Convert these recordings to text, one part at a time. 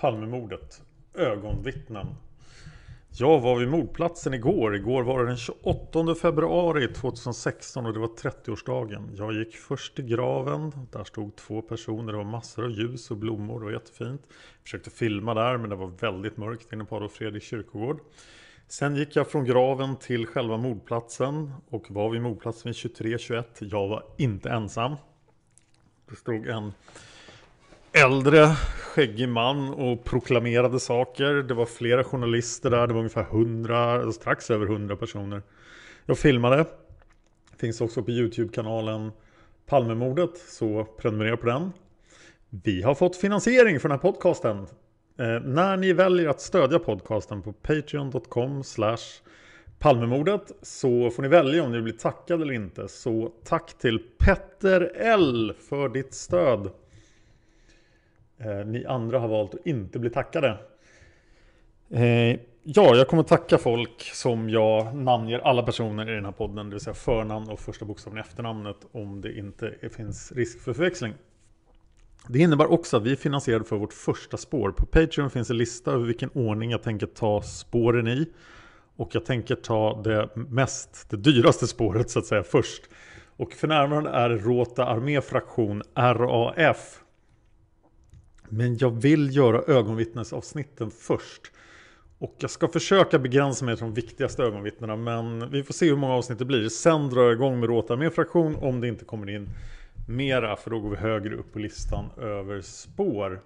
Palmemordet. Ögonvittnen. Jag var vid mordplatsen igår. Igår var det den 28 februari 2016 och det var 30-årsdagen. Jag gick först till graven. Där stod två personer. Det var massor av ljus och blommor. Det var jättefint. Jag försökte filma där men det var väldigt mörkt inne på Adolf Fredriks kyrkogård. Sen gick jag från graven till själva mordplatsen och var vid mordplatsen vid 23.21. Jag var inte ensam. Det stod en äldre skäggig man och proklamerade saker. Det var flera journalister där. Det var ungefär 100, alltså strax över 100 personer. Jag filmade. Finns också på YouTube-kanalen Palmemordet. Så prenumerera på den. Vi har fått finansiering för den här podcasten. Eh, när ni väljer att stödja podcasten på patreon.com slash Palmemordet så får ni välja om ni blir tackade eller inte. Så tack till Petter L för ditt stöd. Eh, ni andra har valt att inte bli tackade. Eh, ja, jag kommer tacka folk som jag namnger alla personer i den här podden, det vill säga förnamn och första bokstaven i efternamnet om det inte finns risk för förväxling. Det innebär också att vi är finansierade för vårt första spår. På Patreon finns en lista över vilken ordning jag tänker ta spåren i. Och jag tänker ta det mest, det dyraste spåret så att säga först. Och för närvarande är Rota Armé fraktion RAF men jag vill göra ögonvittnesavsnitten först. Och jag ska försöka begränsa mig till de viktigaste ögonvittnena men vi får se hur många avsnitt det blir. Sen drar jag igång med Råta med fraktion om det inte kommer in mera för då går vi högre upp på listan över spår.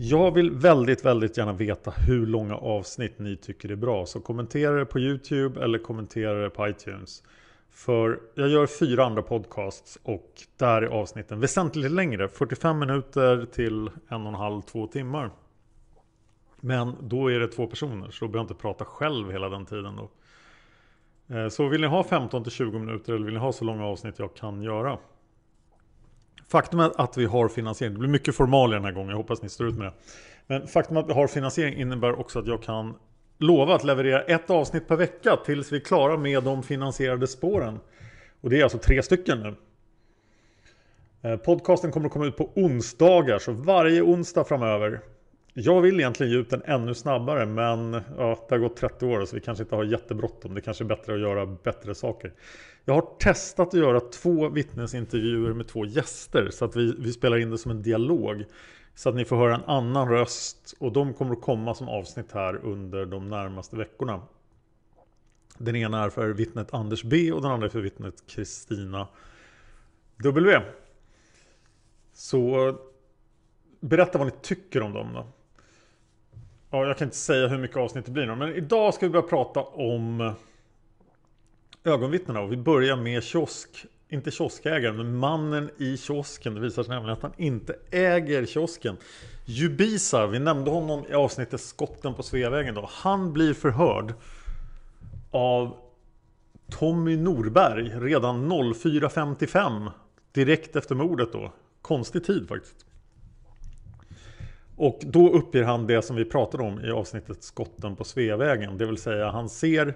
Jag vill väldigt, väldigt gärna veta hur långa avsnitt ni tycker är bra. Så kommentera det på YouTube eller kommentera det på iTunes. För jag gör fyra andra podcasts och där är avsnitten väsentligt längre. 45 minuter till en och en halv, två timmar. Men då är det två personer så då behöver jag inte prata själv hela den tiden. Då. Eh, så vill ni ha 15 till 20 minuter eller vill ni ha så långa avsnitt jag kan göra? Faktum är att vi har finansiering. Det blir mycket formalia den här gången. Jag hoppas ni står ut med det. Men faktum att vi har finansiering innebär också att jag kan lova att leverera ett avsnitt per vecka tills vi är klara med de finansierade spåren. Och det är alltså tre stycken nu. Eh, podcasten kommer att komma ut på onsdagar, så varje onsdag framöver. Jag vill egentligen ge ut den ännu snabbare, men ja, det har gått 30 år så vi kanske inte har jättebråttom. Det kanske är bättre att göra bättre saker. Jag har testat att göra två vittnesintervjuer med två gäster, så att vi, vi spelar in det som en dialog. Så att ni får höra en annan röst och de kommer att komma som avsnitt här under de närmaste veckorna. Den ena är för vittnet Anders B och den andra är för vittnet Kristina W. Så berätta vad ni tycker om dem då. Ja, jag kan inte säga hur mycket avsnitt det blir men idag ska vi börja prata om ögonvittnena och vi börjar med kiosk inte kioskägaren, men mannen i kiosken. Det visar sig nämligen att han inte äger kiosken. Jubisa, vi nämnde honom i avsnittet Skotten på Sveavägen då. Han blir förhörd av Tommy Norberg redan 04.55 direkt efter mordet då. Konstig tid faktiskt. Och då uppger han det som vi pratade om i avsnittet Skotten på Sveavägen. Det vill säga han ser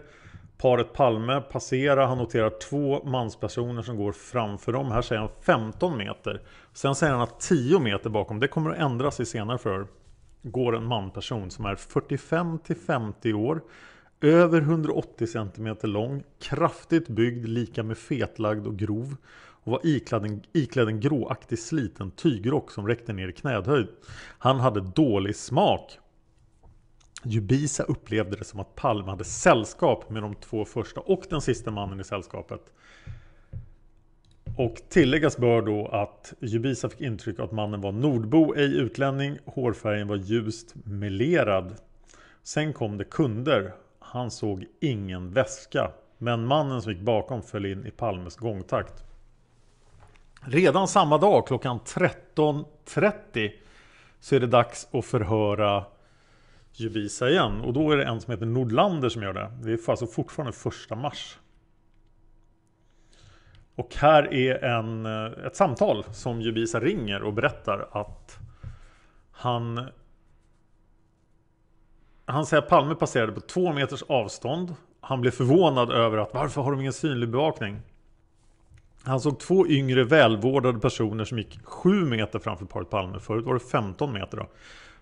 paret Palme passerar, Han noterar två manspersoner som går framför dem. Här säger han 15 meter. Sen säger han att 10 meter bakom, det kommer att ändras i senare förhör. Går en manperson som är 45 till 50 år. Över 180 cm lång. Kraftigt byggd, lika med fetlagd och grov och var iklädd en, iklädd en gråaktig sliten tygrock som räckte ner i knädhöjd. Han hade dålig smak. Jubisa upplevde det som att Palme hade sällskap med de två första och den sista mannen i sällskapet. Och tilläggas bör då att Jubisa fick intryck av att mannen var nordbo, ej utlänning. Hårfärgen var ljust melerad. Sen kom det kunder. Han såg ingen väska. Men mannen som gick bakom föll in i Palmes gångtakt. Redan samma dag klockan 13.30 så är det dags att förhöra Jubisa igen. Och då är det en som heter Nordlander som gör det. Det är alltså fortfarande första mars. Och här är en, eh, ett samtal som Jubisa ringer och berättar att han Han säger att Palme passerade på två meters avstånd. Han blev förvånad över att varför har de ingen synlig bevakning? Han såg två yngre välvårdade personer som gick 7 meter framför paret Palme. Förut var det 15 meter då.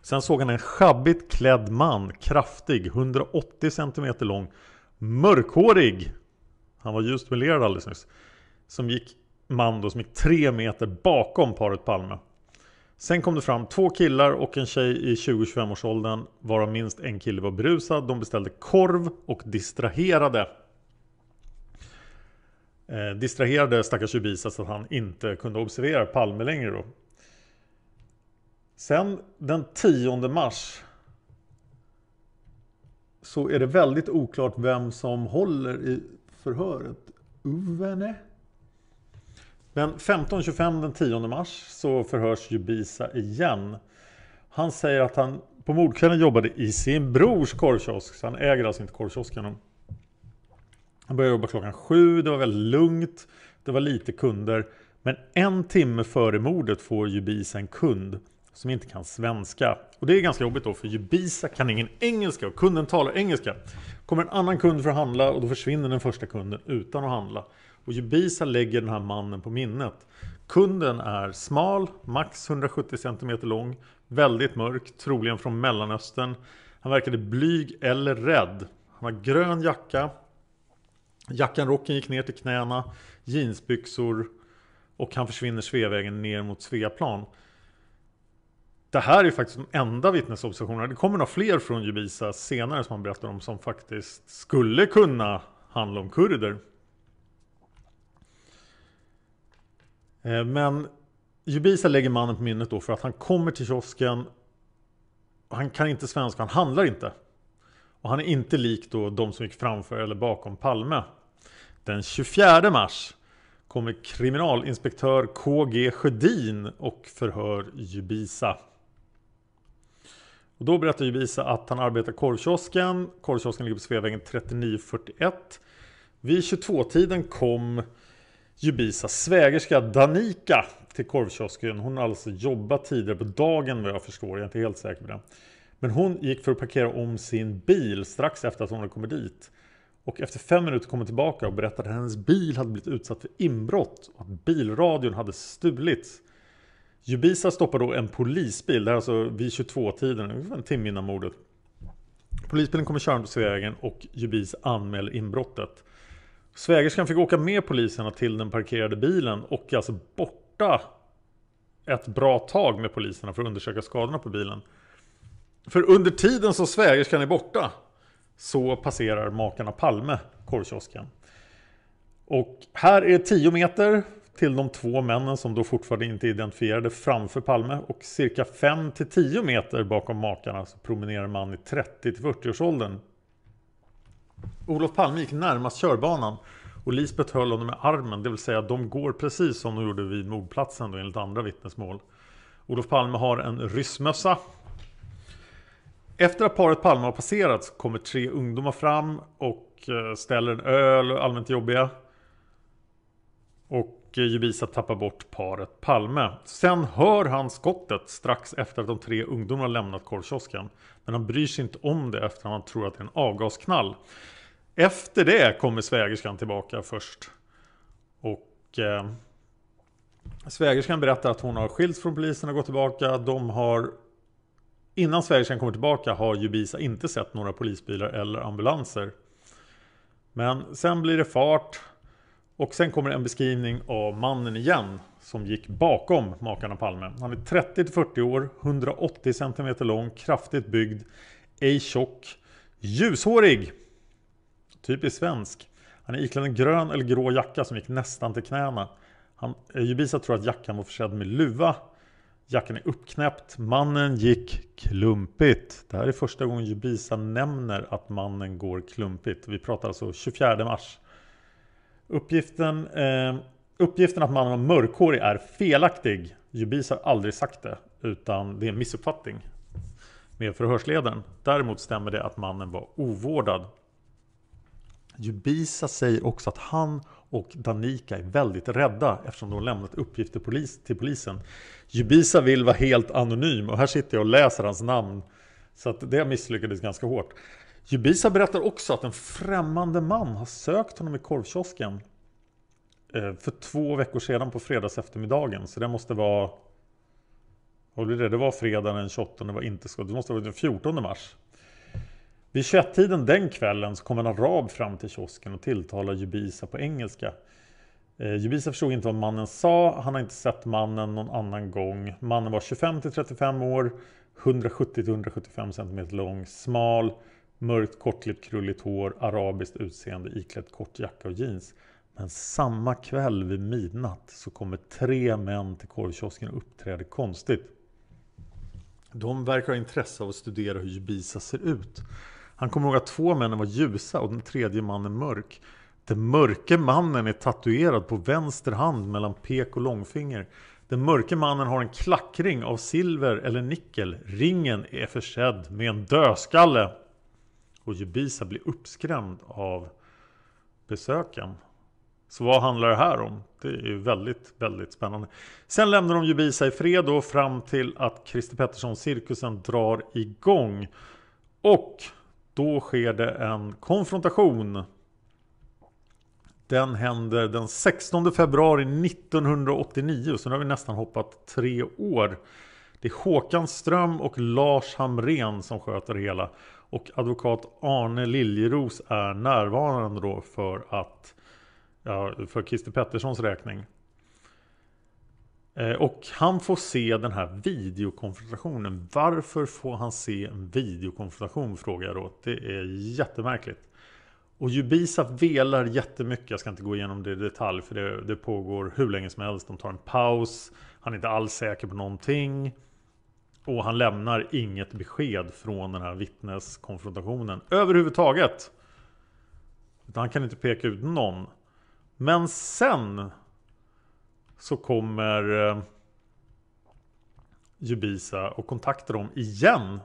Sen såg han en schabbigt klädd man, kraftig, 180 cm lång, mörkhårig. Han var ljust melerad alldeles nyss. Som gick, man då, som gick 3 meter bakom paret Palme. Sen kom det fram två killar och en tjej i 20-25 års åldern varav minst en kille var berusad. De beställde korv och distraherade eh, distraherade stackars Ubisa så att han inte kunde observera Palme längre då. Sen den 10 mars så är det väldigt oklart vem som håller i förhöret. Uvene? Men 15.25 den 10 mars så förhörs Jubisa igen. Han säger att han på mordkvällen jobbade i sin brors korvkiosk. Så han äger alltså inte korvkiosken. Han började jobba klockan sju, det var väldigt lugnt, det var lite kunder. Men en timme före mordet får Jubisa en kund som inte kan svenska. Och det är ganska jobbigt då för Jubisa kan ingen engelska och kunden talar engelska. Kommer en annan kund för att handla och då försvinner den första kunden utan att handla. Och Jubisa lägger den här mannen på minnet. Kunden är smal, max 170 cm lång, väldigt mörk, troligen från Mellanöstern. Han verkade blyg eller rädd. Han har grön jacka, Jackan, rocken gick ner till knäna, jeansbyxor och han försvinner Sveavägen ner mot Sveaplan. Det här är faktiskt de enda vittnesobservationerna. Det kommer några fler från Jubisa senare som han berättar om som faktiskt skulle kunna handla om kurder. Eh, men Jubisa lägger mannen på minnet då för att han kommer till kiosken Han kan inte svenska, han handlar inte. Och han är inte lik då de som gick framför eller bakom Palme. Den 24 mars kommer kriminalinspektör KG Sjödin och förhör Jubisa. Och då berättar Jubisa att han arbetar korvkiosken. Korvkiosken ligger på Sveavägen 3941. Vid 22-tiden kom Jubisas svägerska Danika till korvkiosken. Hon har alltså jobbat tidigare på dagen vad jag förstår. Jag är inte helt säker på det. Men hon gick för att parkera om sin bil strax efter att hon hade kommit dit. Och efter fem minuter kom hon tillbaka och berättade att hennes bil hade blivit utsatt för inbrott och att bilradion hade stulits. Jubisa stoppar då en polisbil, det här är alltså vid 22-tiden, en timme innan mordet. Polisbilen kommer körande på Sveavägen och Jubis anmäler inbrottet. Svägerskan fick åka med poliserna till den parkerade bilen och är alltså borta ett bra tag med poliserna för att undersöka skadorna på bilen. För under tiden som svägerskan är borta så passerar makarna Palme korvkiosken. Och här är 10 meter till de två männen som då fortfarande inte är identifierade framför Palme och cirka 5 till 10 meter bakom makarna så promenerar man i 30 till 40-årsåldern. Olof Palme gick närmast körbanan Och Lisbeth höll honom med armen, det vill säga de går precis som de gjorde vid mordplatsen då, enligt andra vittnesmål. Olof Palme har en ryssmössa. Efter att paret Palme har passerat så kommer tre ungdomar fram och eh, ställer en öl, allmänt jobbiga. Och eh, Jubisa tappar bort paret Palme. Sen hör han skottet strax efter att de tre ungdomarna lämnat korvkiosken. Men han bryr sig inte om det efter att han tror att det är en avgasknall. Efter det kommer svägerskan tillbaka först. Och eh, svägerskan berättar att hon har skilts från polisen och gått tillbaka. De har Innan svägerskan kommer tillbaka har Jubisa inte sett några polisbilar eller ambulanser. Men sen blir det fart. Och sen kommer en beskrivning av mannen igen som gick bakom makarna Palme. Han är 30-40 år, 180 cm lång, kraftigt byggd, ej tjock, ljushårig. Typiskt svensk. Han är iklädd en grön eller grå jacka som gick nästan till knäna. Han, eh, Jubisa tror att jackan var försedd med luva. Jackan är uppknäppt. Mannen gick klumpigt. Det här är första gången Jubisa nämner att mannen går klumpigt. Vi pratar alltså 24 mars. Uppgiften, eh, uppgiften att mannen var mörkhårig är felaktig. Jubisa har aldrig sagt det. Utan det är en missuppfattning med förhörsledaren. Däremot stämmer det att mannen var ovårdad. Jubisa säger också att han och Danika är väldigt rädda eftersom de har lämnat uppgifter till polisen. Jubisa vill vara helt anonym och här sitter jag och läser hans namn. Så att det misslyckades ganska hårt. Jubisa berättar också att en främmande man har sökt honom i korvkiosken eh, för två veckor sedan på fredags eftermiddagen. Så det måste vara... Vad blir det? Det var fredagen den 28, det var inte skott. Det måste vara den 14 mars. Vid 21-tiden den kvällen så kom en arab fram till kiosken och tilltalade Jubisa på engelska. Eh, Jubisa förstod inte vad mannen sa. Han har inte sett mannen någon annan gång. Mannen var 25 35 år, 170-175 cm lång, smal, mörkt kortklippt krulligt hår, arabiskt utseende, iklädd kort jacka och jeans. Men samma kväll vid midnatt så kommer tre män till korvkiosken och uppträder konstigt. De verkar ha intresse av att studera hur Jubisa ser ut. Han kommer ihåg att två männen var ljusa och den tredje mannen mörk. Den mörke mannen är tatuerad på vänster hand mellan pek och långfinger. Den mörke mannen har en klackring av silver eller nickel. Ringen är försedd med en dödskalle. Och Jubisa blir uppskrämd av besöken. Så vad handlar det här om? Det är ju väldigt, väldigt spännande. Sen lämnar de Jubisa i fred då fram till att Christer Pettersson-cirkusen drar igång. Och då sker det en konfrontation. Den händer den 16 februari 1989, så nu har vi nästan hoppat tre år. Det är Håkan Ström och Lars Hamren som sköter det hela. Och advokat Arne Liljeros är närvarande då för att ja, för Christer Petterssons räkning. Eh, och han får se den här videokonfrontationen. Varför får han se en videokonfrontation? Frågar jag då. Det är jättemärkligt. Och Jubisa velar jättemycket. Jag ska inte gå igenom det i detalj för det, det pågår hur länge som helst. De tar en paus. Han är inte alls säker på någonting. Och han lämnar inget besked från den här vittneskonfrontationen överhuvudtaget. Utan han kan inte peka ut någon. Men sen så kommer eh, Jubisa och kontaktar dem igen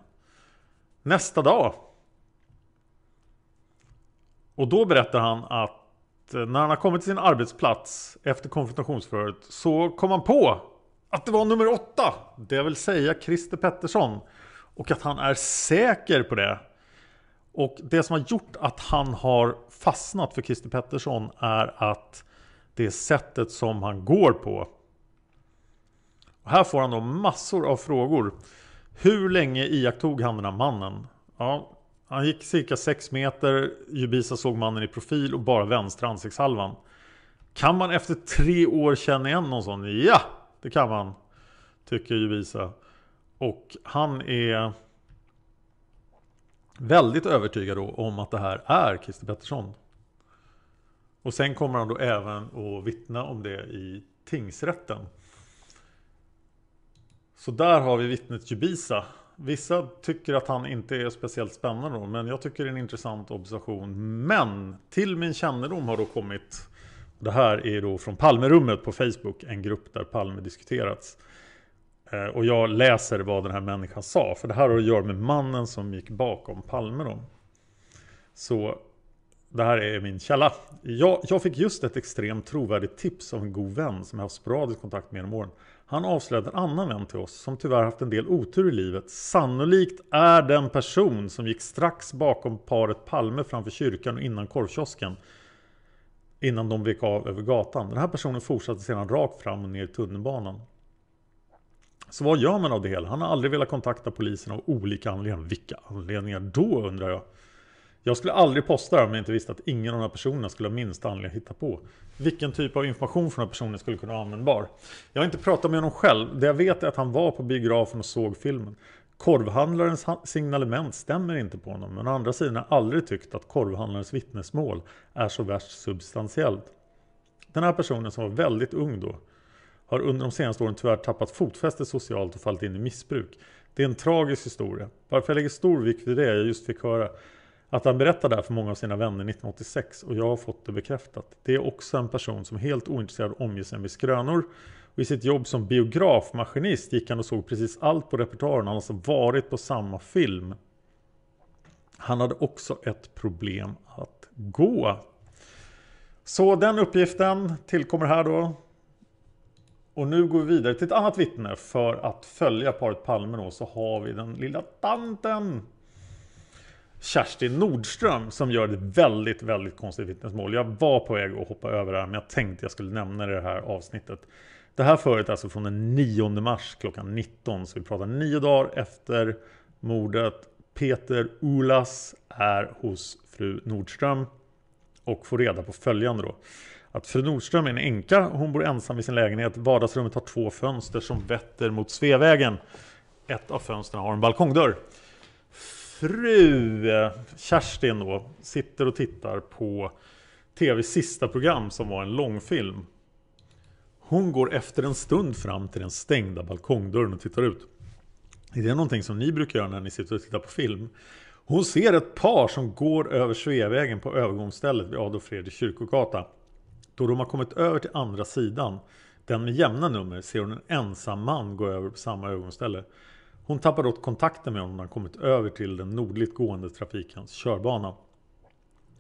nästa dag. Och då berättar han att eh, när han har kommit till sin arbetsplats efter konfrontationsförhöret så kom han på att det var nummer åtta, det vill säga Christer Pettersson. Och att han är säker på det. Och det som har gjort att han har fastnat för Christer Pettersson är att det sättet som han går på. Och här får han då massor av frågor. Hur länge iakttog han den här mannen? Ja, han gick cirka 6 meter. Jubisa såg mannen i profil och bara vänstra ansiktshalvan. Kan man efter tre år känna igen någon sån? Ja, det kan man. Tycker Jubisa. Och han är väldigt övertygad om att det här är Christer Pettersson. Och sen kommer han då även att vittna om det i tingsrätten. Så där har vi vittnet Jubisa. Vissa tycker att han inte är speciellt spännande då, men jag tycker det är en intressant observation. Men till min kännedom har då kommit Det här är då från Palmerummet på Facebook, en grupp där Palme diskuterats. Eh, och jag läser vad den här människan sa, för det här har att göra med mannen som gick bakom Palme då. Så det här är min källa. Jag, jag fick just ett extremt trovärdigt tips av en god vän som jag haft sporadisk kontakt med genom åren. Han avslöjade en annan vän till oss som tyvärr haft en del otur i livet. Sannolikt är den person som gick strax bakom paret Palme framför kyrkan och innan korvkiosken. Innan de vek av över gatan. Den här personen fortsatte sedan rakt fram och ner i tunnelbanan. Så vad gör man av det hela? Han har aldrig velat kontakta polisen av olika anledningar. Vilka anledningar då undrar jag? Jag skulle aldrig posta det om jag inte visste att ingen av de här personerna skulle ha minsta anledning att hitta på. Vilken typ av information från den här personen skulle kunna vara användbar? Jag har inte pratat med honom själv. Det jag vet är att han var på biografen och såg filmen. Korvhandlarens signalement stämmer inte på honom. Men å andra sidan har jag aldrig tyckt att korvhandlarens vittnesmål är så värst substantiellt. Den här personen som var väldigt ung då har under de senaste åren tyvärr tappat fotfäste socialt och fallit in i missbruk. Det är en tragisk historia. Varför jag lägger stor vikt vid det jag just fick höra att han berättade det här för många av sina vänner 1986 och jag har fått det bekräftat. Det är också en person som helt ointresserad omger sig med skrönor. Och i sitt jobb som biografmaskinist gick han och såg precis allt på repertoaren. Han har alltså varit på samma film. Han hade också ett problem att gå. Så den uppgiften tillkommer här då. Och nu går vi vidare till ett annat vittne för att följa paret Palme då så har vi den lilla tanten Kerstin Nordström som gör ett väldigt, väldigt konstigt vittnesmål. Jag var på väg att hoppa över det här men jag tänkte jag skulle nämna det i det här avsnittet. Det här föret är alltså från den 9 mars klockan 19 så vi pratar nio dagar efter mordet. Peter Ulas är hos fru Nordström och får reda på följande då. Att fru Nordström är en änka, hon bor ensam i sin lägenhet. Vardagsrummet har två fönster som vetter mot Sveavägen. Ett av fönstren har en balkongdörr fru eh, Kerstin då sitter och tittar på TVs sista program som var en långfilm. Hon går efter en stund fram till den stängda balkongdörren och tittar ut. Är det någonting som ni brukar göra när ni sitter och tittar på film? Hon ser ett par som går över Sveavägen på övergångsstället vid Adolf Fredriks kyrkogata. Då de har kommit över till andra sidan, den med jämna nummer, ser hon en ensam man gå över på samma övergångsställe. Hon tappar åt kontakten med honom när han kommit över till den nordligt gående trafikens körbana.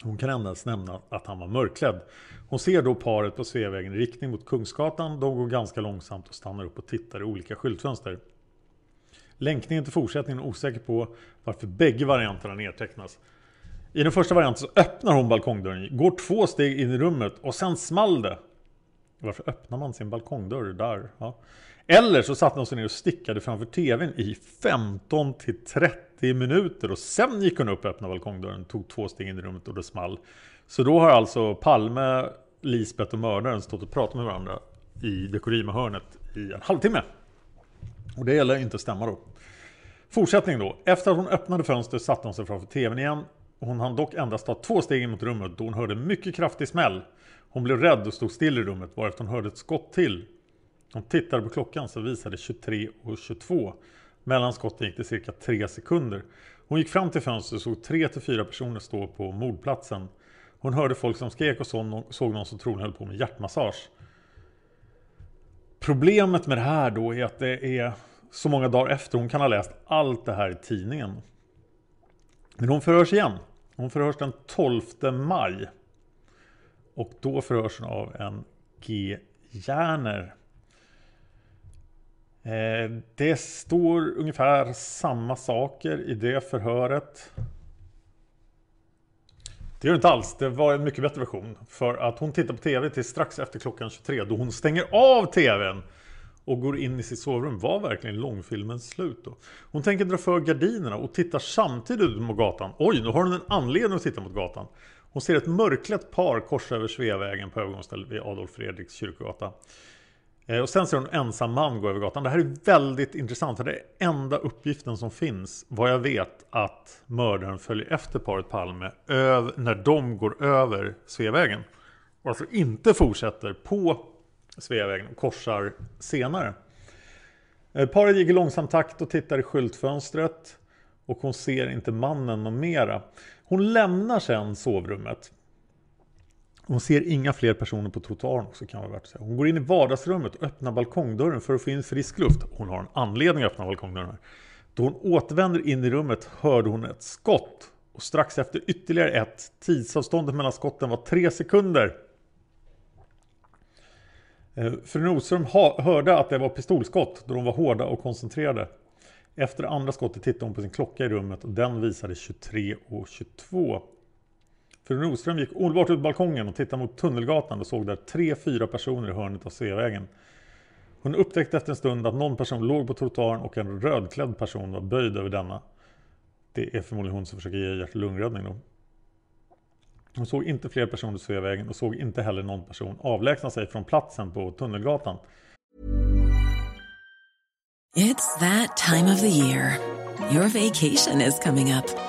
Hon kan endast nämna att han var mörklädd. Hon ser då paret på Sveavägen i riktning mot Kungsgatan. De går ganska långsamt och stannar upp och tittar i olika skyltfönster. Länkningen till fortsättningen är osäker på varför bägge varianterna nedtecknas. I den första varianten så öppnar hon balkongdörren, går två steg in i rummet och sen small det. Varför öppnar man sin balkongdörr där? Ja. Eller så satte hon sig ner och stickade framför tvn i 15 till 30 minuter och sen gick hon upp och öppnade balkongdörren, tog två steg in i rummet och det small. Så då har alltså Palme, Lisbeth och mördaren stått och pratat med varandra i Dekorima-hörnet i en halvtimme. Och det gäller inte att stämma då. Fortsättning då. Efter att hon öppnade fönstret satte hon sig framför tvn igen. Hon hann dock endast ta två steg in mot rummet då hon hörde en mycket kraftig smäll. Hon blev rädd och stod still i rummet varefter hon hörde ett skott till de tittade på klockan så visade 23 och 22. Mellan skotten gick det cirka 3 sekunder. Hon gick fram till fönstret och såg 3 till 4 personer stå på mordplatsen. Hon hörde folk som skrek och såg någon som troligen höll på med hjärtmassage. Problemet med det här då är att det är så många dagar efter. Hon kan ha läst allt det här i tidningen. Men hon förhörs igen. Hon förhörs den 12 maj. Och då förhörs hon av en G. Järner. Eh, det står ungefär samma saker i det förhöret. Det gör det inte alls. Det var en mycket bättre version. För att hon tittar på TV till strax efter klockan 23 då hon stänger av TVn och går in i sitt sovrum. Var verkligen långfilmen slut då? Hon tänker dra för gardinerna och tittar samtidigt ut mot gatan. Oj, nu har hon en anledning att titta mot gatan. Hon ser ett mörklätt par korsa över Sveavägen på övergångsstället vid Adolf Fredriks kyrkogata. Eh, och sen ser hon en ensam man gå över gatan. Det här är väldigt intressant för det är enda uppgiften som finns vad jag vet att mördaren följer efter paret Palme när de går över Sveavägen. Och alltså inte fortsätter på Sveavägen och korsar senare. Eh, paret gick i långsam takt och tittar i skyltfönstret och hon ser inte mannen någon mera. Hon lämnar sen sovrummet hon ser inga fler personer på trottoaren också kan vara värt att säga. Hon går in i vardagsrummet och öppnar balkongdörren för att få in frisk luft. Hon har en anledning att öppna balkongdörren. Då hon återvänder in i rummet hörde hon ett skott. Och strax efter ytterligare ett. Tidsavståndet mellan skotten var tre sekunder. Eh, fru Nordström hörde att det var pistolskott då de var hårda och koncentrerade. Efter andra skottet tittade hon på sin klocka i rummet och den visade 23.22. Fru Nordström gick omedelbart ut balkongen och tittade mot Tunnelgatan och såg där tre, fyra personer i hörnet av Sveavägen. Hon upptäckte efter en stund att någon person låg på trottoaren och en rödklädd person var böjd över denna. Det är förmodligen hon som försöker ge hjärt-lungräddning då. Hon såg inte fler personer i Sveavägen och såg inte heller någon person avlägsna sig från platsen på Tunnelgatan. It's that time of the year. Your vacation is coming up.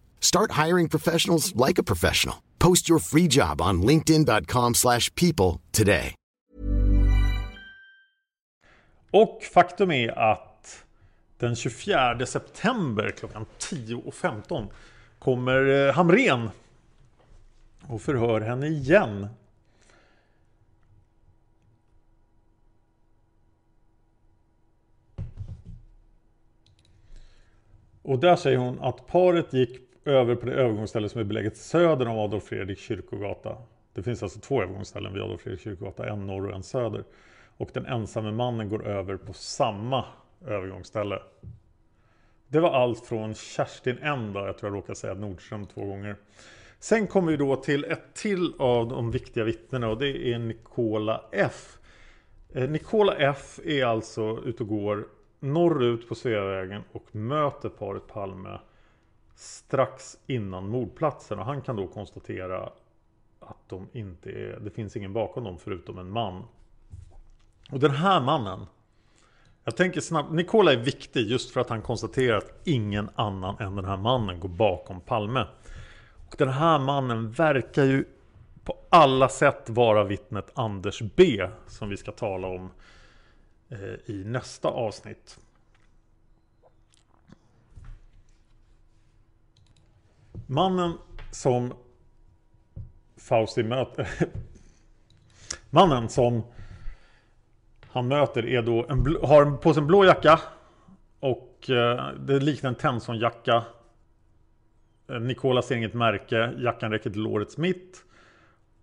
Start hiring professionals like a professional. Post your free job on linkedin.com/people today. Och faktum är att den 24 september klockan 10.15 kommer eh, Hamren och förhör henne igen Och där säger hon att paret gick över på det övergångsställe som är beläget söder om Adolf Fredrik kyrkogata. Det finns alltså två övergångsställen vid Adolf Fredrik kyrkogata, en norr och en söder. Och den ensamme mannen går över på samma övergångsställe. Det var allt från Kerstin N. Då. Jag tror jag råkade säga Nordström två gånger. Sen kommer vi då till ett till av de viktiga vittnena och det är Nikola F. Eh, Nikola F är alltså ute och går norrut på Sveavägen och möter paret Palme strax innan mordplatsen och han kan då konstatera att de inte är, det finns ingen bakom dem förutom en man. Och den här mannen jag tänker snabbt, Nikola är viktig just för att han konstaterar att ingen annan än den här mannen går bakom Palme. Och den här mannen verkar ju på alla sätt vara vittnet Anders B som vi ska tala om eh, i nästa avsnitt. Mannen som Fausti möter Mannen som han möter är då en, har på sig en blå jacka och eh, det liknar en Tenson-jacka. Eh, Nikola ser inget märke, jackan räcker till lårets mitt.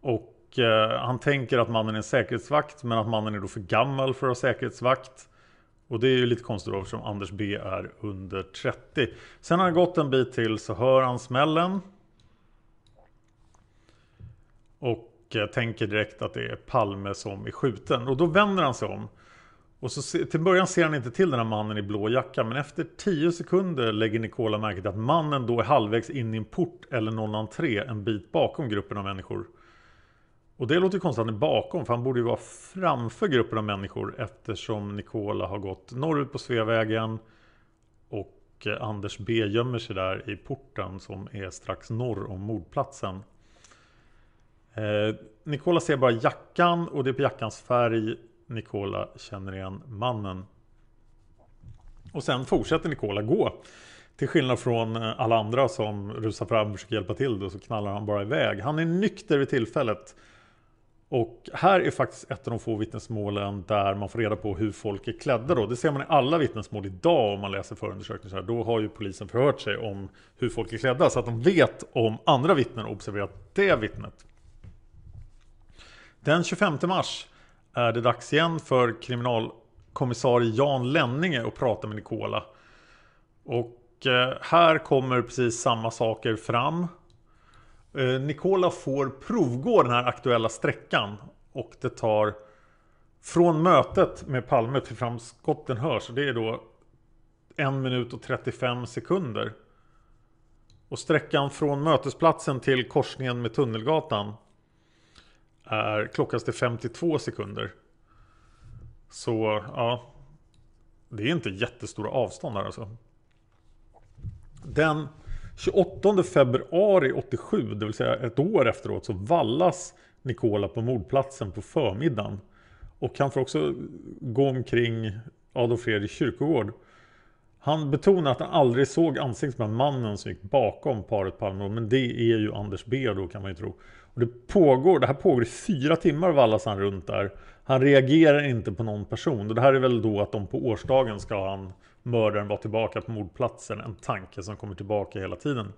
Och eh, han tänker att mannen är en säkerhetsvakt men att mannen är då för gammal för att vara säkerhetsvakt. Och det är ju lite konstigt då eftersom Anders B är under 30. Sen har han gått en bit till så hör han smällen. Och eh, tänker direkt att det är Palme som är skjuten. Och då vänder han sig om. Och så till början ser han inte till den här mannen i blå jacka men efter 10 sekunder lägger Nicola märke till att mannen då är halvvägs in i en port eller någon entré en bit bakom gruppen av människor. Och det låter konstigt att han är bakom för han borde ju vara framför gruppen av människor eftersom Nikola har gått norrut på Sveavägen och eh, Anders B gömmer sig där i porten som är strax norr om mordplatsen. Eh, Nikola ser bara jackan och det är på jackans färg Nikola känner igen mannen. Och sen fortsätter Nikola gå Till skillnad från eh, alla andra som rusar fram och försöker hjälpa till då, så knallar han bara iväg. Han är nykter vid tillfället. Och här är faktiskt ett av de få vittnesmålen där man får reda på hur folk är klädda då. Det ser man i alla vittnesmål idag om man läser förundersökningar. Då har ju polisen förhört sig om hur folk är klädda så att de vet om andra vittnen och observerat det vittnet. Den 25 mars är det dags igen för kriminalkommissarie Jan Lenninge att prata med Nikola. Och eh, här kommer precis samma saker fram. Eh, Nikola får provgå den här aktuella sträckan och det tar från mötet med Palme till fram skotten hörs. Det är då 1 minut och 35 sekunder. Och sträckan från mötesplatsen till korsningen med Tunnelgatan är klockas till 52 sekunder. Så ja, det är inte jättestora avstånd här alltså. Den 28 februari 87, det vill säga ett år efteråt, så vallas Nikola på mordplatsen på förmiddagen. Och han får också gå omkring Adolf Fredriks kyrkogård. Han betonar att han aldrig såg ansiktet med mannen som gick bakom paret Palme. Men det är ju Anders B då kan man ju tro. Och det pågår, det här pågår i fyra timmar vallas han runt där. Han reagerar inte på någon person. Och det här är väl då att de på årsdagen ska han mördaren var tillbaka på mordplatsen. En tanke som kommer tillbaka hela tiden.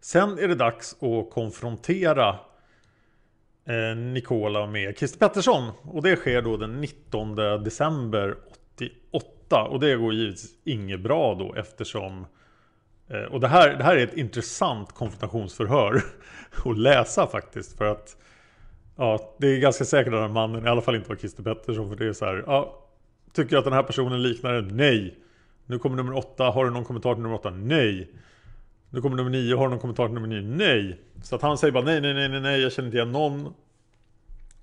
Sen är det dags att konfrontera eh, Nicola Nikola med Christer Pettersson. Och det sker då den 19 december 88. Och det går givetvis inget bra då eftersom eh, och det här, det här är ett intressant konfrontationsförhör att läsa faktiskt. För att ja, det är ganska säkert att den mannen i alla fall inte var Christer Pettersson. För det är så här, ja, Tycker att den här personen liknar en? Nej. Nu kommer nummer åtta. Har du någon kommentar till nummer åtta? Nej. Nu kommer nummer nio. Har du någon kommentar till nummer nio? Nej. Så att han säger bara nej, nej, nej, nej, nej. Jag känner inte igen någon.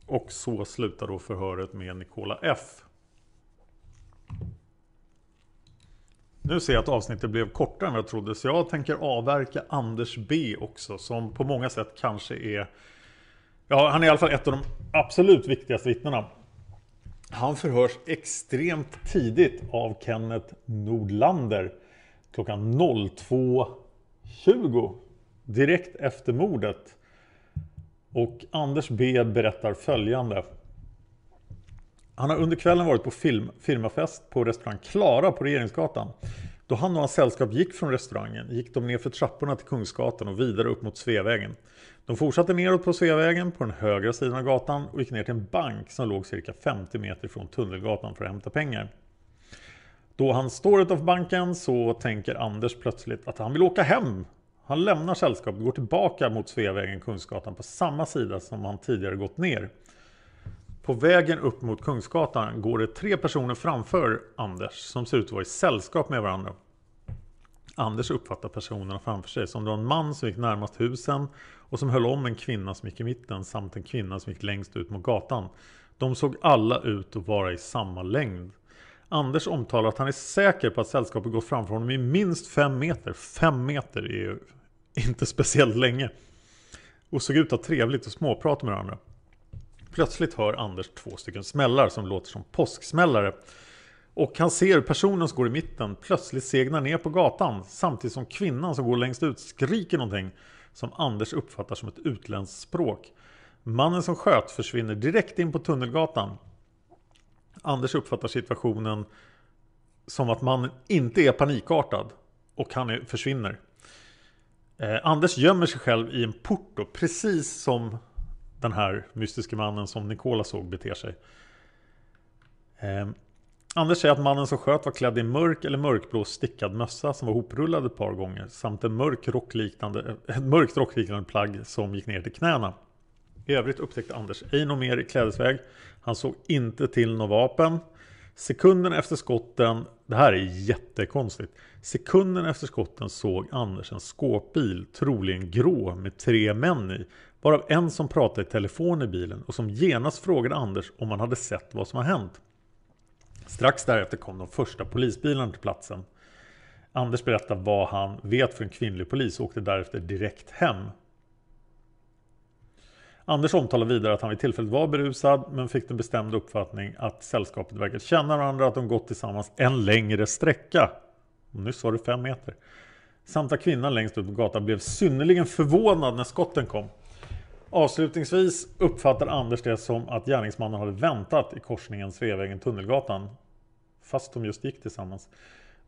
Och så slutar då förhöret med Nikola F. Nu ser jag att avsnittet blev kortare än vad jag trodde. Så jag tänker avverka Anders B också. Som på många sätt kanske är... Ja, han är i alla fall ett av de absolut viktigaste vittnena. Han förhörs extremt tidigt av Kenneth Nordlander klockan 02.20 direkt efter mordet. Och Anders B berättar följande. Han har under kvällen varit på film, firmafest på restaurang Klara på Regeringsgatan. Då han och hans sällskap gick från restaurangen gick de ner för trapporna till Kungsgatan och vidare upp mot Sveavägen. De fortsatte neråt på Sveavägen på den högra sidan av gatan och gick ner till en bank som låg cirka 50 meter från Tunnelgatan för att hämta pengar. Då han står utanför banken så tänker Anders plötsligt att han vill åka hem. Han lämnar sällskapet och går tillbaka mot Sveavägen Kungsgatan på samma sida som han tidigare gått ner. På vägen upp mot Kungsgatan går det tre personer framför Anders som ser ut att vara i sällskap med varandra. Anders uppfattar personerna framför sig som det var en man som gick närmast husen och som höll om en kvinna som gick i mitten samt en kvinna som gick längst ut mot gatan. De såg alla ut att vara i samma längd. Anders omtalar att han är säker på att sällskapet gått framför honom i minst fem meter. Fem meter är ju inte speciellt länge. Och såg ut att ha trevligt och småprata med varandra. Plötsligt hör Anders två stycken smällar som låter som påsksmällare. Och han ser personen som går i mitten plötsligt segna ner på gatan samtidigt som kvinnan som går längst ut skriker någonting som Anders uppfattar som ett utländskt språk. Mannen som sköt försvinner direkt in på Tunnelgatan. Anders uppfattar situationen som att mannen inte är panikartad och han är, försvinner. Eh, Anders gömmer sig själv i en port då, precis som den här mystiska mannen som Nikola såg beter sig. Eh, Anders säger att mannen som sköt var klädd i mörk eller mörkblå stickad mössa som var hoprullad ett par gånger samt en mörk rockliknande, eh, ett mörkt rockliknande plagg som gick ner till knäna. I övrigt upptäckte Anders ej något mer i klädesväg. Han såg inte till något vapen. Sekunden efter skotten, det här är jättekonstigt. Sekunden efter skotten såg Anders en skåpbil, troligen grå, med tre män i. Varav en som pratade i telefon i bilen och som genast frågade Anders om han hade sett vad som har hänt. Strax därefter kom de första polisbilarna till platsen. Anders berättar vad han vet för en kvinnlig polis och åkte därefter direkt hem. Anders omtalar vidare att han vid tillfället var berusad men fick den bestämda uppfattning att sällskapet verkar känna varandra att de gått tillsammans en längre sträcka. Och nyss var det fem meter. Samt att kvinnan längst ut på gatan blev synnerligen förvånad när skotten kom. Avslutningsvis uppfattar Anders det som att gärningsmannen hade väntat i korsningen Sveavägen-Tunnelgatan. Fast de just gick tillsammans.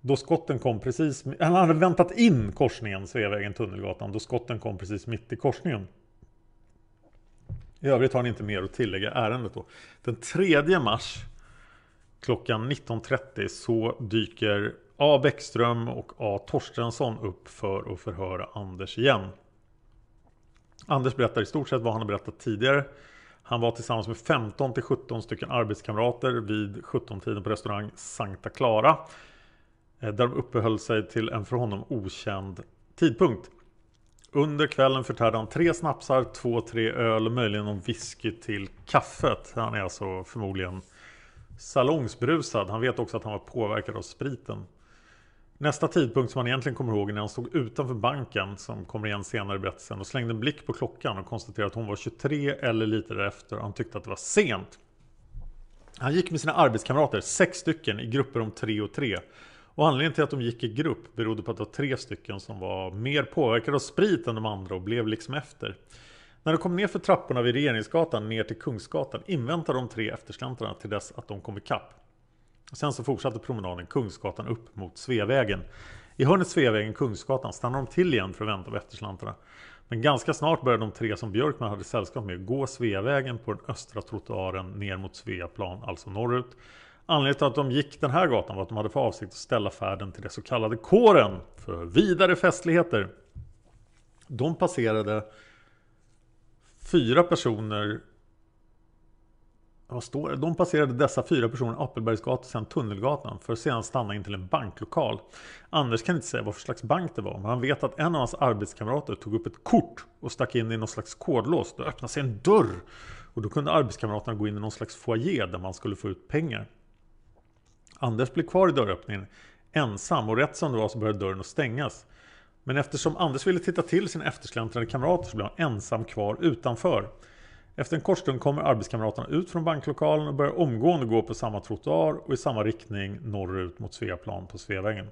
Då skotten kom precis... Han hade väntat in korsningen Sveavägen-Tunnelgatan då skotten kom precis mitt i korsningen. I övrigt har han inte mer att tillägga ärendet då. Den 3 mars klockan 19.30 så dyker A Bäckström och A Torstensson upp för att förhöra Anders igen. Anders berättar i stort sett vad han har berättat tidigare. Han var tillsammans med 15 till 17 stycken arbetskamrater vid 17-tiden på restaurang Sankta Clara. Eh, där de uppehöll sig till en för honom okänd tidpunkt. Under kvällen förtärde han tre snapsar, två, tre öl och möjligen någon whisky till kaffet. Han är alltså förmodligen salongsbrusad. Han vet också att han var påverkad av spriten. Nästa tidpunkt som han egentligen kommer ihåg är när han stod utanför banken som kommer igen senare i berättelsen och slängde en blick på klockan och konstaterade att hon var 23 eller lite därefter och han tyckte att det var sent. Han gick med sina arbetskamrater, sex stycken, i grupper om tre och tre. Och anledningen till att de gick i grupp berodde på att det var tre stycken som var mer påverkade av sprit än de andra och blev liksom efter. När de kom ner för trapporna vid Regeringsgatan ner till Kungsgatan inväntade de tre eftersläntrarna till dess att de kom ikapp. Sen så fortsatte promenaden Kungsgatan upp mot Sveavägen. I hörnet Sveavägen-Kungsgatan stannade de till igen för att vänta på efterslantarna. Men ganska snart började de tre som Björkman hade sällskap med gå Sveavägen på den östra trottoaren ner mot Sveaplan, alltså norrut. Anledningen till att de gick den här gatan var att de hade för avsikt att ställa färden till det så kallade kåren för vidare festligheter. De passerade fyra personer vad står det? De passerade dessa fyra personer Appelbergsgatan och sen Tunnelgatan för att sedan stanna in till en banklokal. Anders kan inte säga vad för slags bank det var men han vet att en av hans arbetskamrater tog upp ett kort och stack in i någon slags kodlås. Då öppnade sig en dörr och då kunde arbetskamraterna gå in i någon slags foyer där man skulle få ut pengar. Anders blev kvar i dörröppningen ensam och rätt som det var så började dörren att stängas. Men eftersom Anders ville titta till sina eftersläntrade kamrater så blev han ensam kvar utanför. Efter en kort stund kommer arbetskamraterna ut från banklokalen och börjar omgående gå på samma trottoar och i samma riktning norrut mot Sveaplan på Sveavägen.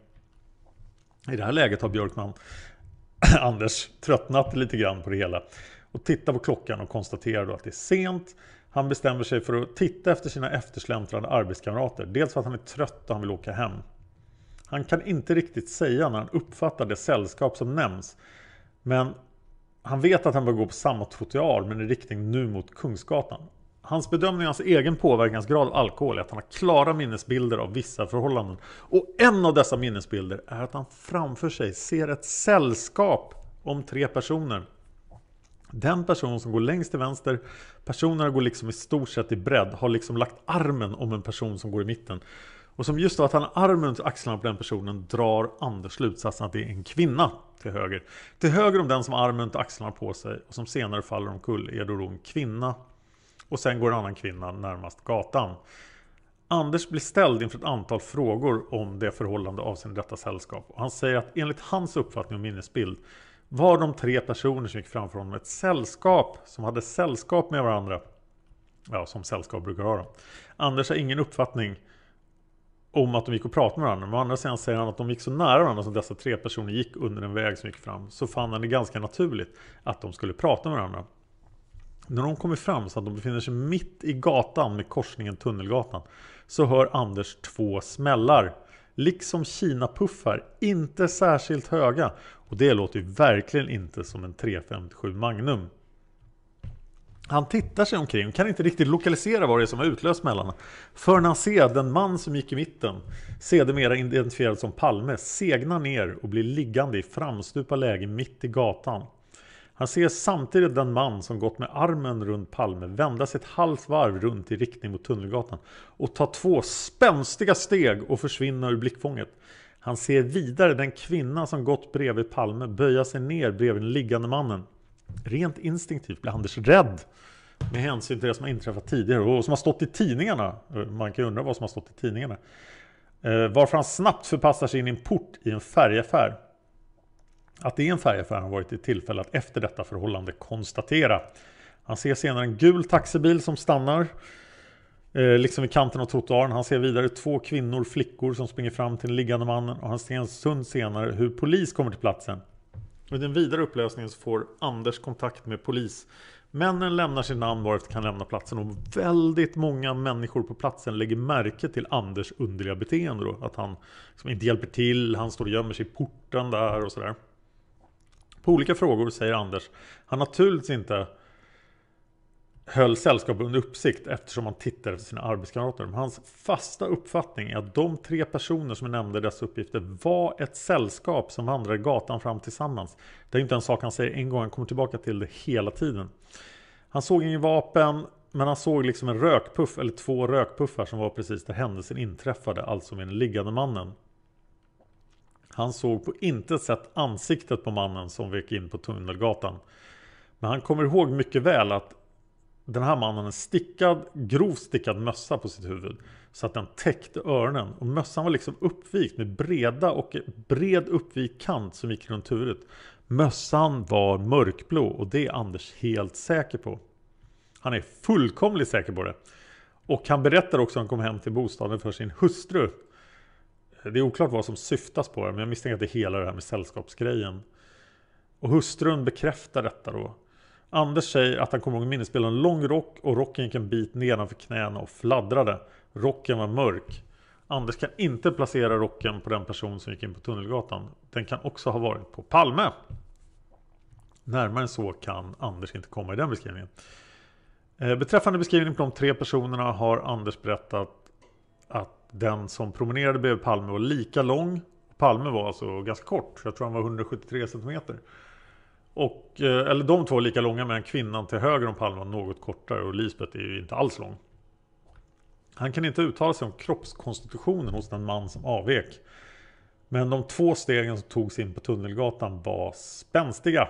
I det här läget har Björkman Anders tröttnat lite grann på det hela och tittar på klockan och konstaterar då att det är sent. Han bestämmer sig för att titta efter sina eftersläntrande arbetskamrater. Dels för att han är trött och han vill åka hem. Han kan inte riktigt säga när han uppfattar det sällskap som nämns. Men han vet att han bör gå på samma trottoar men i riktning nu mot Kungsgatan. Hans bedömning av hans egen påverkansgrad av alkohol är att han har klara minnesbilder av vissa förhållanden. Och en av dessa minnesbilder är att han framför sig ser ett sällskap om tre personer. Den person som går längst till vänster, personerna går liksom i stort sett i bredd, har liksom lagt armen om en person som går i mitten. Och som just då att han har armen runt axlarna på den personen drar Anders slutsatsen att det är en kvinna till höger. Till höger om den som har armen runt axlarna på sig och som senare faller omkull är då, en kvinna. Och sen går en annan kvinna närmast gatan. Anders blir ställd inför ett antal frågor om det förhållande avseende detta sällskap. Och han säger att enligt hans uppfattning och minnesbild var de tre personer som gick framför honom ett sällskap som hade sällskap med varandra. Ja, som sällskap brukar ha. Anders har ingen uppfattning om att de gick och pratade med varandra. Men å andra sidan säger han att de gick så nära varandra som dessa tre personer gick under en väg som gick fram. Så fann han det ganska naturligt att de skulle prata med varandra. När de kommer fram så att de befinner sig mitt i gatan med korsningen Tunnelgatan. Så hör Anders två smällar. Liksom Kina-puffar. Inte särskilt höga. Och det låter ju verkligen inte som en 357 Magnum. Han tittar sig omkring och kan inte riktigt lokalisera vad det är som har utlöst smällarna. Förrän han ser den man som gick i mitten, sedermera identifierad som Palme, segna ner och blir liggande i framstupa läge mitt i gatan. Han ser samtidigt den man som gått med armen runt Palme vända sig ett halvt varv runt i riktning mot Tunnelgatan och ta två spänstiga steg och försvinna ur blickfånget. Han ser vidare den kvinna som gått bredvid Palme böja sig ner bredvid den liggande mannen. Rent instinktivt blir Anders rädd med hänsyn till det som har inträffat tidigare och som har stått i tidningarna. Man kan undra vad som har stått i tidningarna. Eh, varför han snabbt förpassar sig in i en port i en färgaffär. Att det är en färgaffär har varit ett tillfälle att efter detta förhållande konstatera. Han ser senare en gul taxibil som stannar Eh, liksom i kanten av trottoaren. Han ser vidare två kvinnor, flickor som springer fram till den liggande mannen och han ser en stund senare hur polis kommer till platsen. I den vidare upplösningen så får Anders kontakt med polis. Männen lämnar sin namn varefter kan lämna platsen och väldigt många människor på platsen lägger märke till Anders underliga beteende då. Att han liksom inte hjälper till, han står och gömmer sig i porten där och sådär. På olika frågor säger Anders han naturligtvis inte höll sällskapet under uppsikt eftersom han tittade efter sina arbetskamrater. Men hans fasta uppfattning är att de tre personer som nämnde dessa uppgifter var ett sällskap som vandrade gatan fram tillsammans. Det är inte en sak han säger en gång, han kommer tillbaka till det hela tiden. Han såg ingen vapen, men han såg liksom en rökpuff eller två rökpuffar som var precis där händelsen inträffade, alltså med den liggande mannen. Han såg på intet sätt ansiktet på mannen som vek in på Tunnelgatan. Men han kommer ihåg mycket väl att den här mannen en stickad, grovt stickad mössa på sitt huvud. Så att den täckte öronen. Och mössan var liksom uppvikt med breda och bred uppvikt kant som gick runt huvudet. Mössan var mörkblå och det är Anders helt säker på. Han är fullkomligt säker på det. Och han berättar också att han kom hem till bostaden för sin hustru. Det är oklart vad som syftas på det, men jag misstänker att det är hela det här med sällskapsgrejen. Och hustrun bekräftar detta då. Anders säger att han kommer ihåg minnesbilden en lång rock och rocken gick en bit nedanför knäna och fladdrade. Rocken var mörk. Anders kan inte placera rocken på den person som gick in på Tunnelgatan. Den kan också ha varit på Palme. Närmare än så kan Anders inte komma i den beskrivningen. Eh, beträffande beskrivningen på de tre personerna har Anders berättat att den som promenerade bredvid Palme var lika lång. Palme var alltså ganska kort. Jag tror han var 173 cm. Och, eh, eller de två är lika långa men kvinnan till höger om Palme var något kortare och Lisbeth är ju inte alls lång. Han kan inte uttala sig om kroppskonstitutionen hos den man som avvek. Men de två stegen som togs in på Tunnelgatan var spänstiga.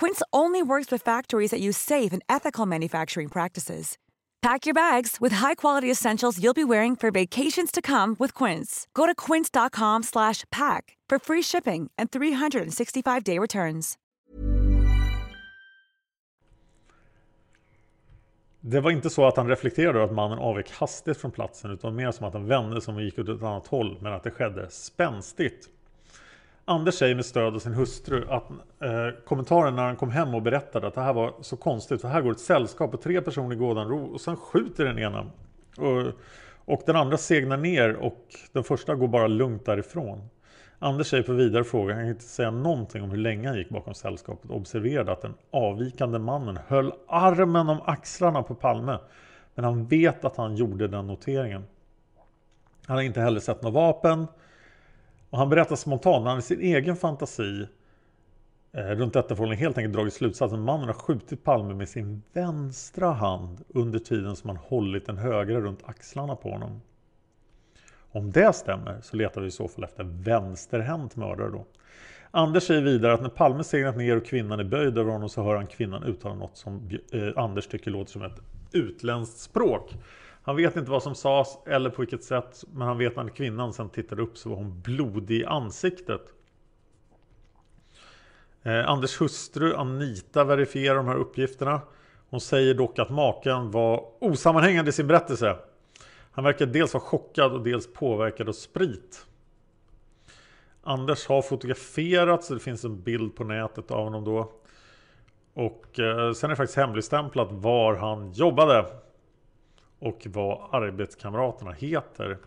Quince only works with factories that use safe and ethical manufacturing practices. Pack your bags with high-quality essentials you'll be wearing for vacations to come with Quince. Go to quince.com/pack for free shipping and 365-day returns. Det var inte så att han reflekterade att mannen avvek hastigt från platsen utan mer som att han vände sig och gick åt ett annat håll men att det skedde spänstigt. Anders säger med stöd av sin hustru att eh, kommentaren när han kom hem och berättade att det här var så konstigt för här går ett sällskap på tre personer i gården ro och sen skjuter den ena. Och, och den andra segnar ner och den första går bara lugnt därifrån. Anders säger på vidare fråga, han kan inte säga någonting om hur länge han gick bakom sällskapet och observerade att den avvikande mannen höll armen om axlarna på Palme. Men han vet att han gjorde den noteringen. Han har inte heller sett något vapen. Och han berättar spontant, när han i sin egen fantasi eh, runt detta förhållande helt enkelt dragit slutsatsen att mannen har skjutit Palme med sin vänstra hand under tiden som han hållit den högra runt axlarna på honom. Om det stämmer så letar vi i så fall efter vänsterhänt mördare då. Anders säger vidare att när Palme segnat ner och kvinnan är böjd över honom så hör han kvinnan uttala något som eh, Anders tycker låter som ett utländskt språk. Han vet inte vad som sades eller på vilket sätt men han vet att när kvinnan sen tittade upp så var hon blodig i ansiktet. Eh, Anders hustru Anita verifierar de här uppgifterna. Hon säger dock att maken var osammanhängande i sin berättelse. Han verkar dels vara chockad och dels påverkad av sprit. Anders har fotograferats, så det finns en bild på nätet av honom då. Och eh, sen är det faktiskt hemligstämplat var han jobbade. Och vad arbetskamraterna heter.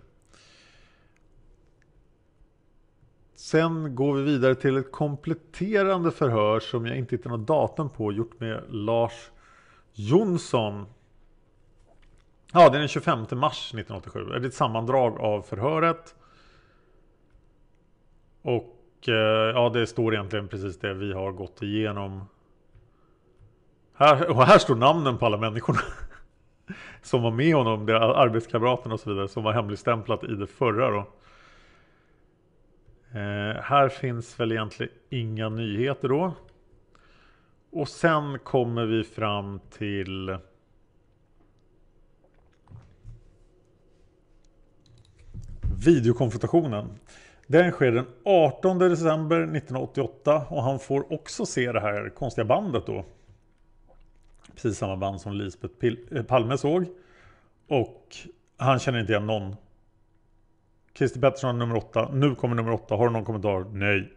Sen går vi vidare till ett kompletterande förhör som jag inte hittar något datum på. Gjort med Lars Jonsson. Ja, det är den 25 mars 1987. Det är ett sammandrag av förhöret. Och eh, ja, det står egentligen precis det vi har gått igenom. Här, och här står namnen på alla människorna. Som var med honom, det arbetskamraterna och så vidare. Som var hemligstämplat i det förra då. Eh, här finns väl egentligen inga nyheter då. Och sen kommer vi fram till videokonfrontationen. Den sker den 18 december 1988 och han får också se det här konstiga bandet då. Precis samma band som Lisbeth Pil eh, Palme såg. Och han känner inte igen någon. Christer Pettersson nummer 8. Nu kommer nummer 8. Har du någon kommentar? Nej.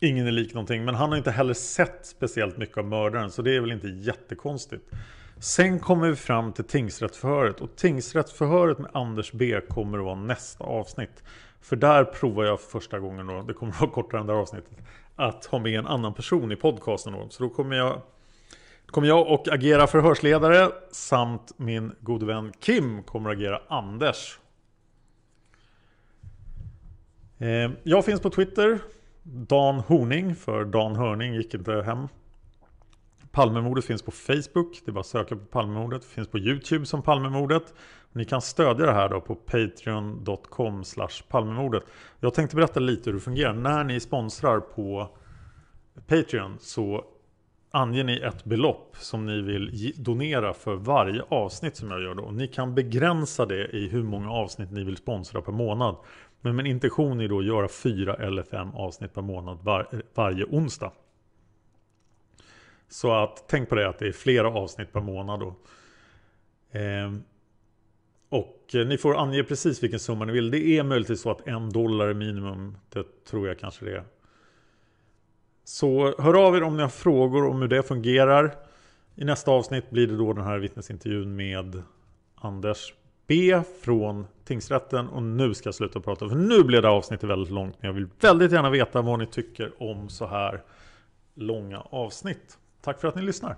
Ingen är lik någonting. Men han har inte heller sett speciellt mycket av mördaren. Så det är väl inte jättekonstigt. Sen kommer vi fram till tingsrättsförhöret. Och tingsrättsförhöret med Anders B kommer att vara nästa avsnitt. För där provar jag för första gången då. Det kommer att vara kortare än det här avsnittet. Att ha med en annan person i podcasten. Så då kommer jag kommer jag och agera förhörsledare samt min gode vän Kim kommer att agera Anders. Eh, jag finns på Twitter. Dan Horning, för Dan Hörning gick inte hem. Palmemordet finns på Facebook. Det är bara att söka på Palmemordet. Finns på YouTube som Palmemordet. Ni kan stödja det här då på patreon.com Palmemordet. Jag tänkte berätta lite hur det fungerar. När ni sponsrar på Patreon så anger ni ett belopp som ni vill donera för varje avsnitt som jag gör då. Ni kan begränsa det i hur många avsnitt ni vill sponsra per månad. Men min intention är då att göra fyra eller fem avsnitt per månad var, varje onsdag. Så att tänk på det att det är flera avsnitt per månad då. Eh, och eh, ni får ange precis vilken summa ni vill. Det är möjligtvis så att en dollar är minimum. Det tror jag kanske det är. Så hör av er om ni har frågor om hur det fungerar. I nästa avsnitt blir det då den här vittnesintervjun med Anders B från tingsrätten. Och nu ska jag sluta prata för nu blev det avsnittet väldigt långt. Men jag vill väldigt gärna veta vad ni tycker om så här långa avsnitt. Tack för att ni lyssnar.